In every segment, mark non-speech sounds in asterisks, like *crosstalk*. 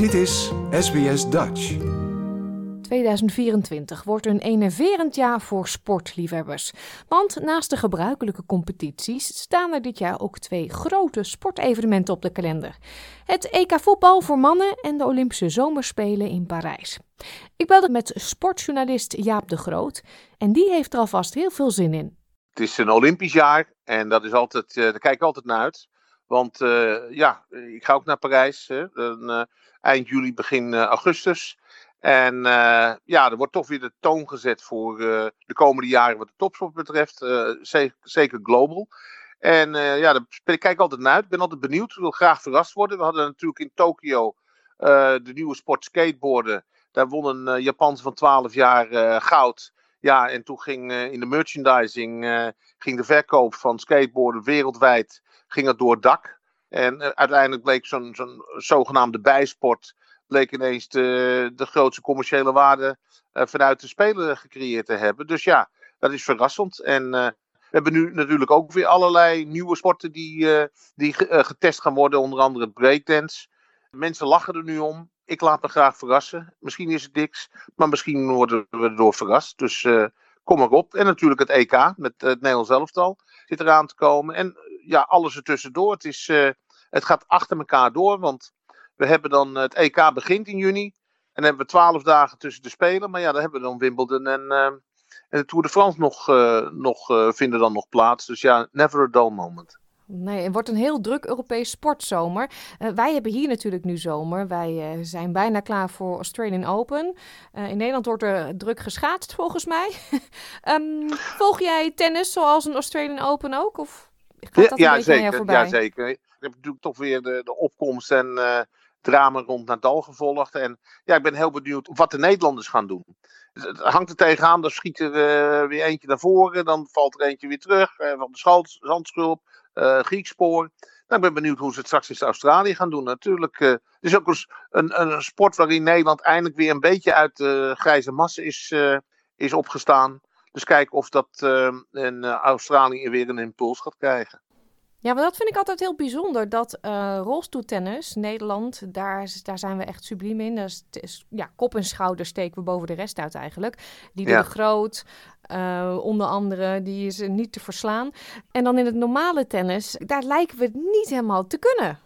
Dit is SBS Dutch. 2024 wordt een enerverend jaar voor sportliefhebbers. Want naast de gebruikelijke competities staan er dit jaar ook twee grote sportevenementen op de kalender: het EK voetbal voor mannen en de Olympische Zomerspelen in Parijs. Ik belde met sportjournalist Jaap de Groot en die heeft er alvast heel veel zin in. Het is een Olympisch jaar en dat is altijd, uh, daar kijk ik altijd naar uit. Want uh, ja, ik ga ook naar Parijs. Hè, uh, eind juli, begin augustus. En ja, er wordt toch weer de toon gezet voor de komende jaren wat de topsport betreft. Zeker, zeker, global. En ja, daar kijk ik altijd naar uit. Ik ben altijd benieuwd. Ik wil graag verrast worden. We hadden natuurlijk in Tokio de nieuwe sport skateboarden. Daar won een Japanse van 12 jaar goud. Ja, en toen ging in de merchandising ging de verkoop van skateboarden wereldwijd ging het door het dak. En uiteindelijk bleek zo'n zo'n zogenaamde bijsport bleek ineens de, de grootste commerciële waarde uh, vanuit de speler gecreëerd te hebben. Dus ja, dat is verrassend. En uh, we hebben nu natuurlijk ook weer allerlei nieuwe sporten die, die getest gaan worden, onder andere het breakdance. Mensen lachen er nu om. Ik laat me graag verrassen. Misschien is het niks, maar misschien worden we erdoor verrast. Dus kom maar op. En natuurlijk het EK met het Nederlands elftal zit eraan te komen. En ja, alles ertussendoor. Het, is, het gaat achter elkaar door, want we hebben dan het EK begint in juni. En dan hebben we twaalf dagen tussen de Spelen. Maar ja, dan hebben we dan Wimbledon en, uh, en de Tour de France nog, nog vinden dan nog plaats. Dus ja, never a dull moment. Nee, het wordt een heel druk Europees sportzomer. Wij hebben hier natuurlijk nu zomer. Wij zijn bijna klaar voor Australian Open. In Nederland wordt er druk geschaatst, volgens mij. um, *laughs* volg jij tennis zoals een Australian Open ook? Of gaat dat ja, een beetje zeker, voorbij? Ja, zeker. Ik heb natuurlijk toch weer de, de opkomst en drama rond Nadal gevolgd. En ja, ik ben heel benieuwd wat de Nederlanders gaan doen. Het hangt er tegenaan, dan schiet er uh, weer eentje naar voren, dan valt er eentje weer terug. Uh, van de zandschulp, uh, Griekspoor. Nou, ik ben benieuwd hoe ze het straks in Australië gaan doen. Natuurlijk, het is ook een, een, sport waarin Nederland eindelijk weer een beetje uit de grijze massa is, is opgestaan. Dus kijken of dat in Australië weer een impuls gaat krijgen. Ja, maar dat vind ik altijd heel bijzonder. Dat uh, rolstoeltennis, Nederland, daar, daar zijn we echt subliem in. Is, ja, kop en schouder steken we boven de rest uit eigenlijk. Die ja. de Groot, uh, onder andere, die is niet te verslaan. En dan in het normale tennis, daar lijken we het niet helemaal te kunnen.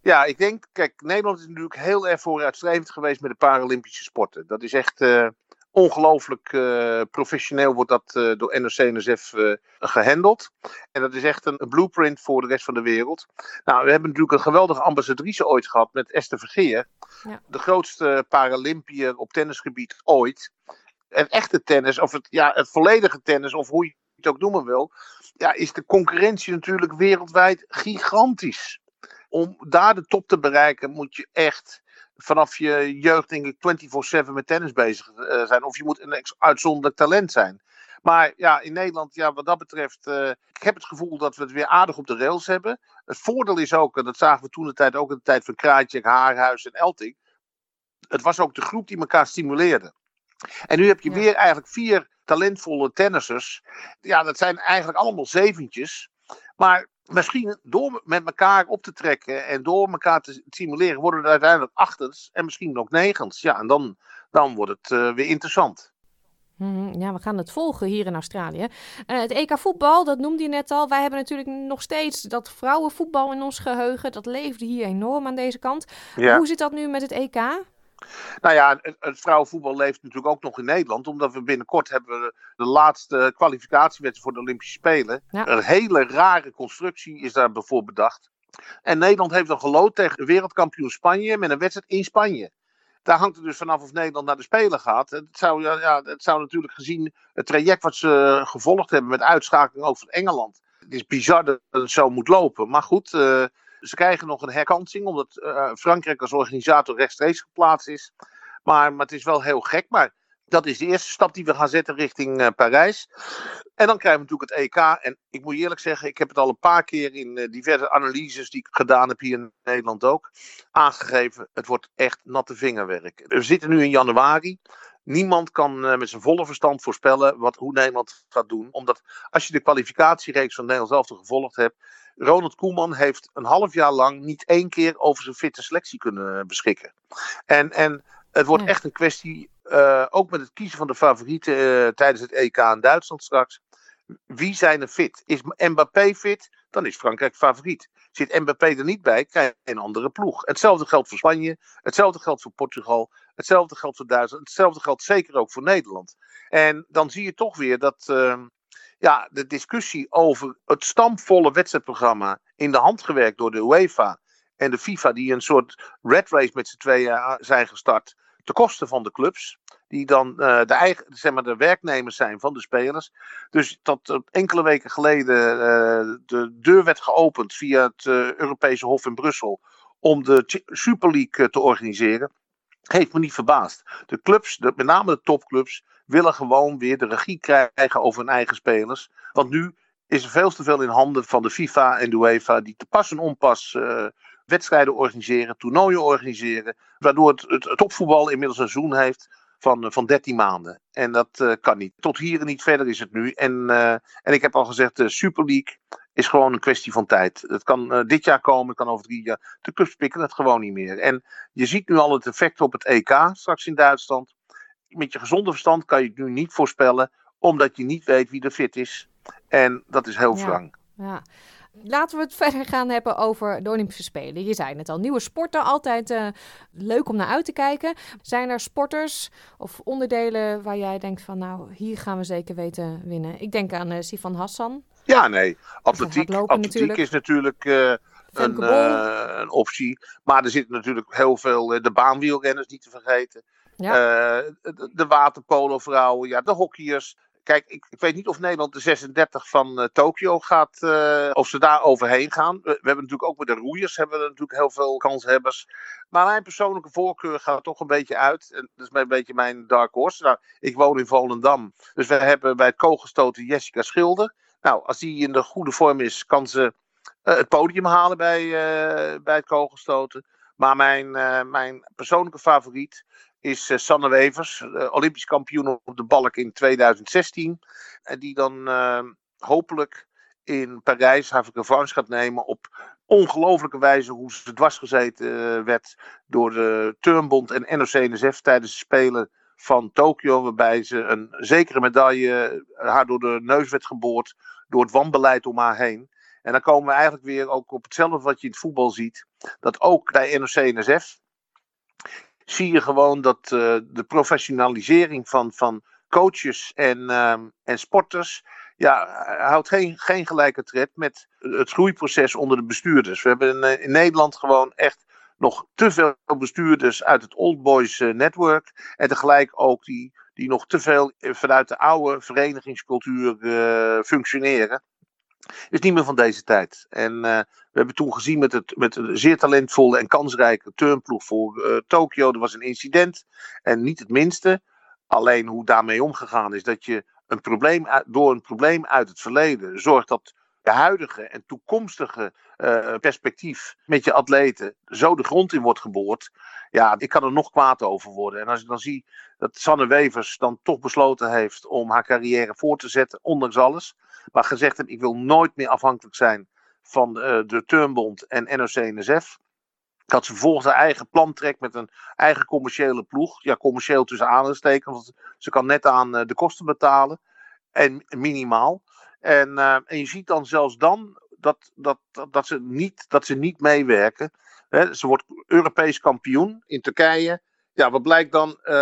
Ja, ik denk, kijk, Nederland is natuurlijk heel erg vooruitstrevend geweest met de Paralympische sporten. Dat is echt... Uh ongelooflijk uh, professioneel wordt dat uh, door NOC-NSF uh, gehandeld. En dat is echt een, een, blueprint voor de rest van de wereld. Nou, we hebben natuurlijk een geweldige ambassadrice ooit gehad met Esther Vergeer. Ja. De grootste Paralympiër op tennisgebied ooit. En echte tennis, of het, ja, het volledige tennis, of hoe je het ook noemen wil, ja, is de concurrentie natuurlijk wereldwijd gigantisch. Om daar de top te bereiken moet je echt vanaf je jeugd denk ik 24-7 met tennis bezig uh, zijn. Of je moet een uitzonderlijk talent zijn. Maar ja, in Nederland, ja, wat dat betreft, uh, ik heb het gevoel dat we het weer aardig op de rails hebben. Het voordeel is ook, en dat zagen we toen de tijd ook in de tijd van Kraatje, Haarhuis en Elting. Het was ook de groep die elkaar stimuleerde. En nu heb je ja. weer eigenlijk vier talentvolle tennissers. Ja, dat zijn eigenlijk allemaal zeventjes. Maar misschien door met elkaar op te trekken en door elkaar te stimuleren, worden er uiteindelijk achtens en misschien ook negens. Ja, en dan, dan wordt het uh, weer interessant. Ja, we gaan het volgen hier in Australië. Uh, het EK voetbal, dat noemde je net al. Wij hebben natuurlijk nog steeds dat vrouwenvoetbal in ons geheugen. Dat leefde hier enorm aan deze kant. Ja. Hoe zit dat nu met het EK? Nou ja, het, het, vrouwenvoetbal leeft natuurlijk ook nog in Nederland. Omdat we binnenkort hebben we de laatste kwalificatiewedstrijd voor de Olympische Spelen. Ja. Een hele rare constructie is daar bijvoorbeeld bedacht. En Nederland heeft dan gelood tegen wereldkampioen Spanje met een wedstrijd in Spanje. Daar hangt het dus vanaf of Nederland naar de Spelen gaat. Het zou, ja, het zou natuurlijk gezien het traject wat ze gevolgd hebben met uitschakeling ook van Engeland. Het is bizar dat het zo moet lopen. Maar goed, uh, ze krijgen nog een herkansing, omdat uh, Frankrijk als organisator rechtstreeks geplaatst is. Maar, maar het is wel heel gek. Maar dat is de eerste stap die we gaan zetten richting uh, Parijs. En dan krijgen we natuurlijk het EK. En ik moet eerlijk zeggen, ik heb het al een paar keer in uh, diverse analyses die ik gedaan heb hier in Nederland ook, aangegeven. Het wordt echt natte vingerwerk. We zitten nu in januari. Niemand kan uh, met zijn volle verstand voorspellen wat, hoe Nederland gaat doen. Omdat als je de kwalificatiereeks van Nederland zelf gevolgd hebt. Ronald Koeman heeft een half jaar lang niet één keer over zijn fitte selectie kunnen beschikken. En, en het wordt echt een kwestie, uh, ook met het kiezen van de favorieten uh, tijdens het EK in Duitsland straks. Wie zijn er fit? Is Mbappé fit? Dan is Frankrijk favoriet. Zit Mbappé er niet bij, krijg je een andere ploeg. Hetzelfde geldt voor Spanje, hetzelfde geldt voor Portugal, hetzelfde geldt voor Duitsland, hetzelfde geldt zeker ook voor Nederland. En dan zie je toch weer dat uh, ja, de discussie over het stampvolle wedstrijdprogramma in de hand gewerkt door de UEFA en de FIFA, die een soort red race met z'n tweeën zijn gestart, ten koste van de clubs, die dan uh, de, eigen, zeg maar, de werknemers zijn van de spelers. Dus dat enkele weken geleden uh, de deur werd geopend via het Europese Hof in Brussel om de Super League te organiseren, heeft me niet verbaasd. De clubs, met name de topclubs, willen gewoon weer de regie krijgen over hun eigen spelers. Want nu is er veel te veel in handen van de FIFA en de UEFA, die te pas en onpas wedstrijden organiseren, toernooien organiseren. Waardoor het, het, topvoetbal inmiddels een seizoen heeft van, van 13 maanden. En dat uh, kan niet. Tot hier en niet verder is het nu. En, en ik heb al gezegd, de Super League is gewoon een kwestie van tijd. Het kan uh, dit jaar komen, het kan over drie jaar. De clubs pikken het gewoon niet meer. En je ziet nu al het effect op het EK straks in Duitsland. Met je gezonde verstand kan je het nu niet voorspellen, omdat je niet weet wie er fit is. En dat is heel ja. wrang. Ja. Laten we het verder gaan hebben over de Olympische Spelen. Je zei het al, nieuwe sporten, altijd uh, leuk om naar uit te kijken. Zijn er sporters of onderdelen waar jij denkt van nou, hier gaan we zeker weten winnen? Ik denk aan uh, Sifan Hassan. Ja, nee. Atletiek, atletiek natuurlijk. is natuurlijk uh, een, een, optie. Maar er zitten natuurlijk heel veel, de baanwielrenners niet te vergeten. Ja. de, de waterpolovrouwen, ja, de hockeyers. Kijk, ik, ik, weet niet of Nederland de 36 van uh, Tokio gaat, uh, of ze daar overheen gaan. We, we, hebben natuurlijk ook met de roeiers hebben we natuurlijk heel veel kanshebbers. Maar mijn persoonlijke voorkeur gaat toch een beetje uit. En dat is een beetje mijn dark horse. Nou, ik woon in Volendam, dus we hebben bij het kogelstoten Jessica Schilder. Nou, als die in de goede vorm is, kan ze uh, het podium halen bij, bij het kogelstoten. Maar mijn, mijn persoonlijke favoriet is Sanne Wevers, Olympisch kampioen op de balk in 2016. En die dan uh, hopelijk in Parijs haar revanche gaat nemen op ongelofelijke wijze hoe ze dwarsgezeten werd door de Turnbond en NOC-NSF tijdens de Spelen van Tokio. Waarbij ze een zekere medaille haar door de neus werd geboord door het wanbeleid om haar heen. En dan komen we eigenlijk weer ook op hetzelfde wat je in het voetbal ziet. Dat ook bij NOC-NSF zie je gewoon dat uh, de professionalisering van, van coaches en, uh, en sporters. Ja, houdt geen, geen gelijke tred met het groeiproces onder de bestuurders. We hebben in, in Nederland gewoon echt nog te veel bestuurders uit het Old Boys uh, Network. En tegelijk ook die, die nog te veel vanuit de oude verenigingscultuur uh, functioneren is niet meer van deze tijd. En we hebben toen gezien met, het, met een zeer talentvolle en kansrijke turnploeg voor uh, Tokio. Er was een incident. En niet het minste. Alleen hoe daarmee omgegaan is dat je een probleem, door een probleem uit het verleden zorgt dat de huidige en toekomstige uh, perspectief met je atleten zo de grond in wordt geboord. Ja, ik kan er nog kwaad over worden. En als ik dan zie dat Sanne Wevers dan toch besloten heeft om haar carrière voor te zetten, ondanks alles. Maar gezegd heeft, ik wil nooit meer afhankelijk zijn van uh, de Turnbond en NOC-NSF. Dat ze vervolgens haar eigen plan trekt met een eigen commerciële ploeg. Ja, commercieel tussen aanhalingstekens, want ze kan net aan uh, de kosten betalen. En minimaal. En, uh, en je ziet dan zelfs dan dat, dat, dat, dat, ze, niet, dat ze niet meewerken. Ze wordt Europees kampioen in Turkije. Ja, wat blijkt dan? Uh,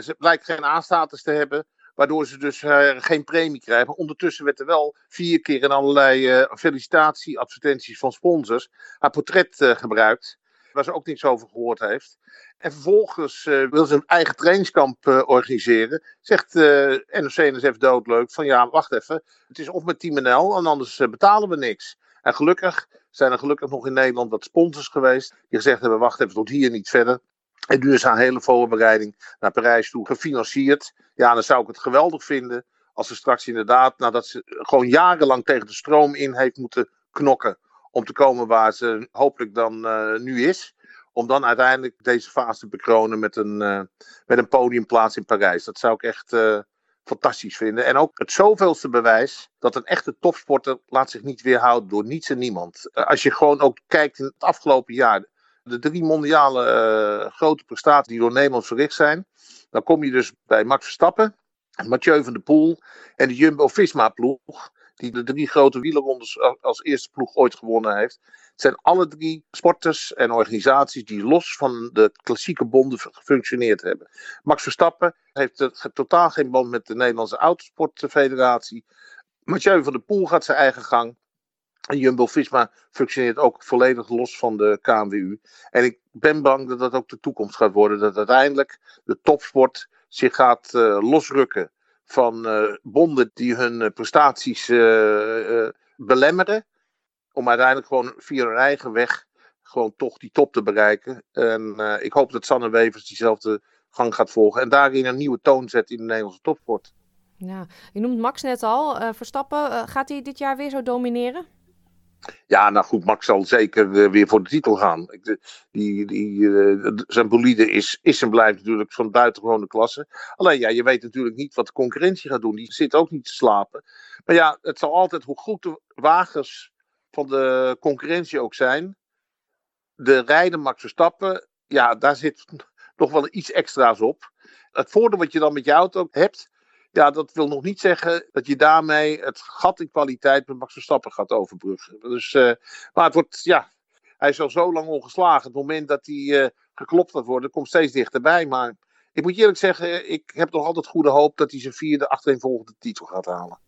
ze blijkt geen aanstatus te hebben. Waardoor ze dus uh, geen premie krijgen. Ondertussen werd er wel vier keer in allerlei uh, felicitatieadvertenties van sponsors haar portret gebruikt. Waar ze ook niks over gehoord heeft. En vervolgens wil ze een eigen trainingskamp organiseren. Zegt NOC-NSF doodleuk van ja, wacht even. Het is of met Team NL en anders betalen we niks. En gelukkig zijn er gelukkig nog in Nederland wat sponsors geweest. Die gezegd hebben wacht even tot hier niet verder. En nu is haar hele voorbereiding naar Parijs toe gefinancierd. Ja, dan zou ik het geweldig vinden als ze straks inderdaad, nadat ze gewoon jarenlang tegen de stroom in heeft moeten knokken. Om te komen waar ze hopelijk dan uh, nu is. Om dan uiteindelijk deze fase te bekronen met een, uh, met een podiumplaats in Parijs. Dat zou ik echt uh, fantastisch vinden. En ook het zoveelste bewijs dat een echte topsporter laat zich niet weerhouden door niets en niemand. als je gewoon ook kijkt in het afgelopen jaar de drie mondiale grote prestaties die door Nederland verricht zijn. Dan kom je dus bij Max Verstappen, Mathieu van der Poel en de Jumbo-Visma-ploeg. Die de drie grote wielerrondes als eerste ploeg ooit gewonnen heeft. Het zijn alle drie sporters en organisaties die los van de klassieke bonden gefunctioneerd hebben. Max Verstappen heeft totaal geen band met de Nederlandse Autosportfederatie. Mathieu van der Poel gaat zijn eigen gang. En Jumbo-Visma functioneert ook volledig los van de KNWU. En ik ben bang dat dat ook de toekomst gaat worden. Dat uiteindelijk de topsport zich gaat uh, losrukken van uh, bonden die hun uh, prestaties belemmeren. Om uiteindelijk gewoon via hun eigen weg gewoon toch die top te bereiken. En ik hoop dat Sanne Wevers diezelfde gang gaat volgen. En daarin een nieuwe toon zet in de Nederlandse topsport. Ja, je noemt Max net al. Verstappen, gaat hij dit jaar weer zo domineren? Ja, nou goed, Max zal zeker uh, weer voor de titel gaan. Ik, die, die, uh, zijn bolide is, is en blijft natuurlijk van buitengewone klasse. Alleen ja, je weet natuurlijk niet wat de concurrentie gaat doen. Die zit ook niet te slapen. Maar ja, het zal altijd, hoe goed de wagens van de concurrentie ook zijn. De rijden Max Verstappen, ja, daar zit *laughs* nog wel iets extra's op. Het voordeel wat je dan met je auto hebt, ja, dat wil nog niet zeggen dat je daarmee het gat in kwaliteit met Max Verstappen gaat overbruggen. Dus, uh, maar het wordt, ja, hij is al zo lang ongeslagen. Het moment dat hij uh, geklopt gaat worden, komt steeds dichterbij. Maar ik moet eerlijk zeggen, ik heb nog altijd goede hoop dat hij zijn vierde achtereenvolgende titel gaat halen.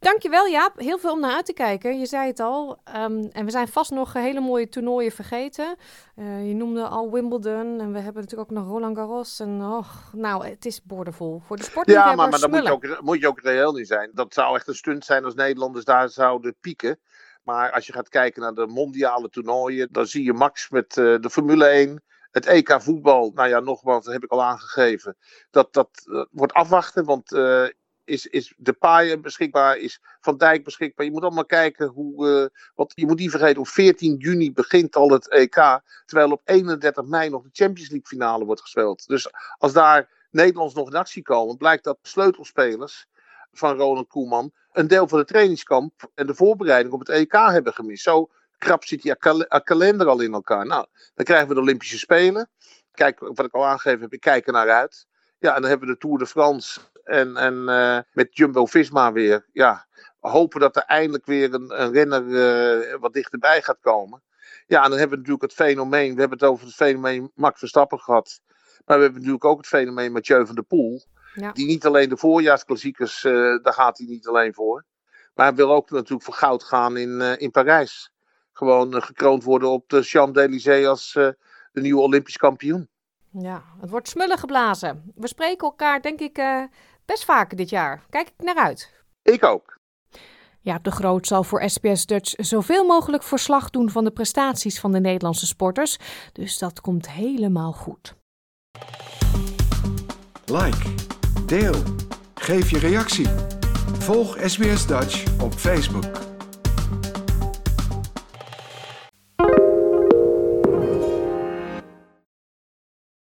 Dankjewel Jaap, heel veel om naar uit te kijken. Je zei het al. Um, en we zijn vast nog hele mooie toernooien vergeten. Uh, je noemde al Wimbledon en we hebben natuurlijk ook nog Roland Garros. En oh, nou, het is boordevol voor de sportliefhebbers. Ja, maar, maar dan moet je, ook, moet je ook reëel in zijn. Dat zou echt een stunt zijn als Nederlanders daar zouden pieken. Maar als je gaat kijken naar de mondiale toernooien, dan zie je Max met uh, de Formule 1. Het EK voetbal, nou ja, nogmaals, dat heb ik al aangegeven. Dat, dat uh, wordt afwachten, want is, is de paaien beschikbaar, is Van Dijk beschikbaar. Je moet allemaal kijken hoe. Uh, want je moet niet vergeten, op 14 juni begint al het EK. Terwijl op 31 mei nog de Champions League finale wordt gespeeld. Dus als daar Nederlands nog in actie komen, blijkt dat sleutelspelers van Ronald Koeman een deel van de trainingskamp en de voorbereiding op het EK hebben gemist. Zo krap zit die kalender al in elkaar. Nou, dan krijgen we de Olympische Spelen. Kijk, wat ik al aangegeven heb, ik kijk er naar uit. Ja, en dan hebben we de Tour de France en, en uh, met Jumbo Visma weer. Ja, hopen dat er eindelijk weer een, een renner uh, wat dichterbij gaat komen. Ja, en dan hebben we natuurlijk het fenomeen. We hebben het over het fenomeen Max Verstappen gehad. Maar we hebben natuurlijk ook het fenomeen Mathieu van der Poel. Ja. Die niet alleen de voorjaarsklassiekers, uh, daar gaat hij niet alleen voor. Maar hij wil ook natuurlijk voor goud gaan in, in Parijs. Gewoon gekroond worden op de Champs-Élysées als de nieuwe Olympisch kampioen. Ja, het wordt smullen geblazen. We spreken elkaar, denk ik, best vaker dit jaar. Kijk ik naar uit. Ik ook. Ja, de Groot zal voor SBS Dutch zoveel mogelijk verslag doen van de prestaties van de Nederlandse sporters. Dus dat komt helemaal goed. Like, deel, geef je reactie. Volg SBS Dutch op Facebook.